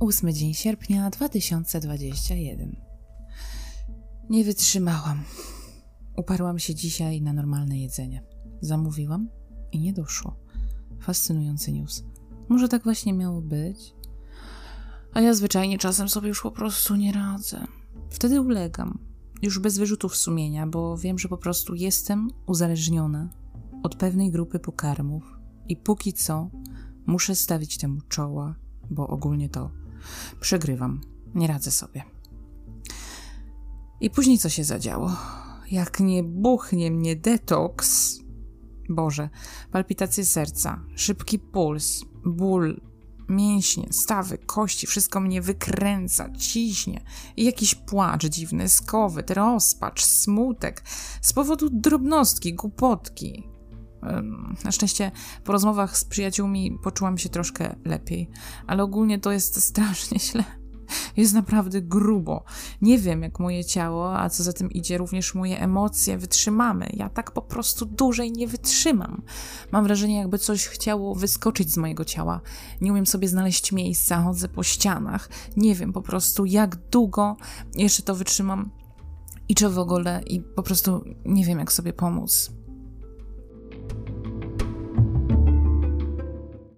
ósmy dzień sierpnia 2021. Nie wytrzymałam. Uparłam się dzisiaj na normalne jedzenie. Zamówiłam i nie doszło. Fascynujący news. Może tak właśnie miało być? A ja zwyczajnie czasem sobie już po prostu nie radzę. Wtedy ulegam. Już bez wyrzutów sumienia, bo wiem, że po prostu jestem uzależniona od pewnej grupy pokarmów i póki co muszę stawić temu czoła, bo ogólnie to przegrywam. Nie radzę sobie. I później co się zadziało? Jak nie buchnie mnie detoks. Boże, palpitacje serca, szybki puls, ból, mięśnie, stawy, kości, wszystko mnie wykręca, ciśnie. I jakiś płacz dziwny, skowyt, rozpacz, smutek z powodu drobnostki, głupotki. Na szczęście po rozmowach z przyjaciółmi poczułam się troszkę lepiej, ale ogólnie to jest strasznie źle. Jest naprawdę grubo. Nie wiem, jak moje ciało, a co za tym idzie, również moje emocje wytrzymamy. Ja tak po prostu dłużej nie wytrzymam. Mam wrażenie, jakby coś chciało wyskoczyć z mojego ciała. Nie umiem sobie znaleźć miejsca, chodzę po ścianach. Nie wiem po prostu, jak długo jeszcze to wytrzymam i czy w ogóle, i po prostu nie wiem, jak sobie pomóc.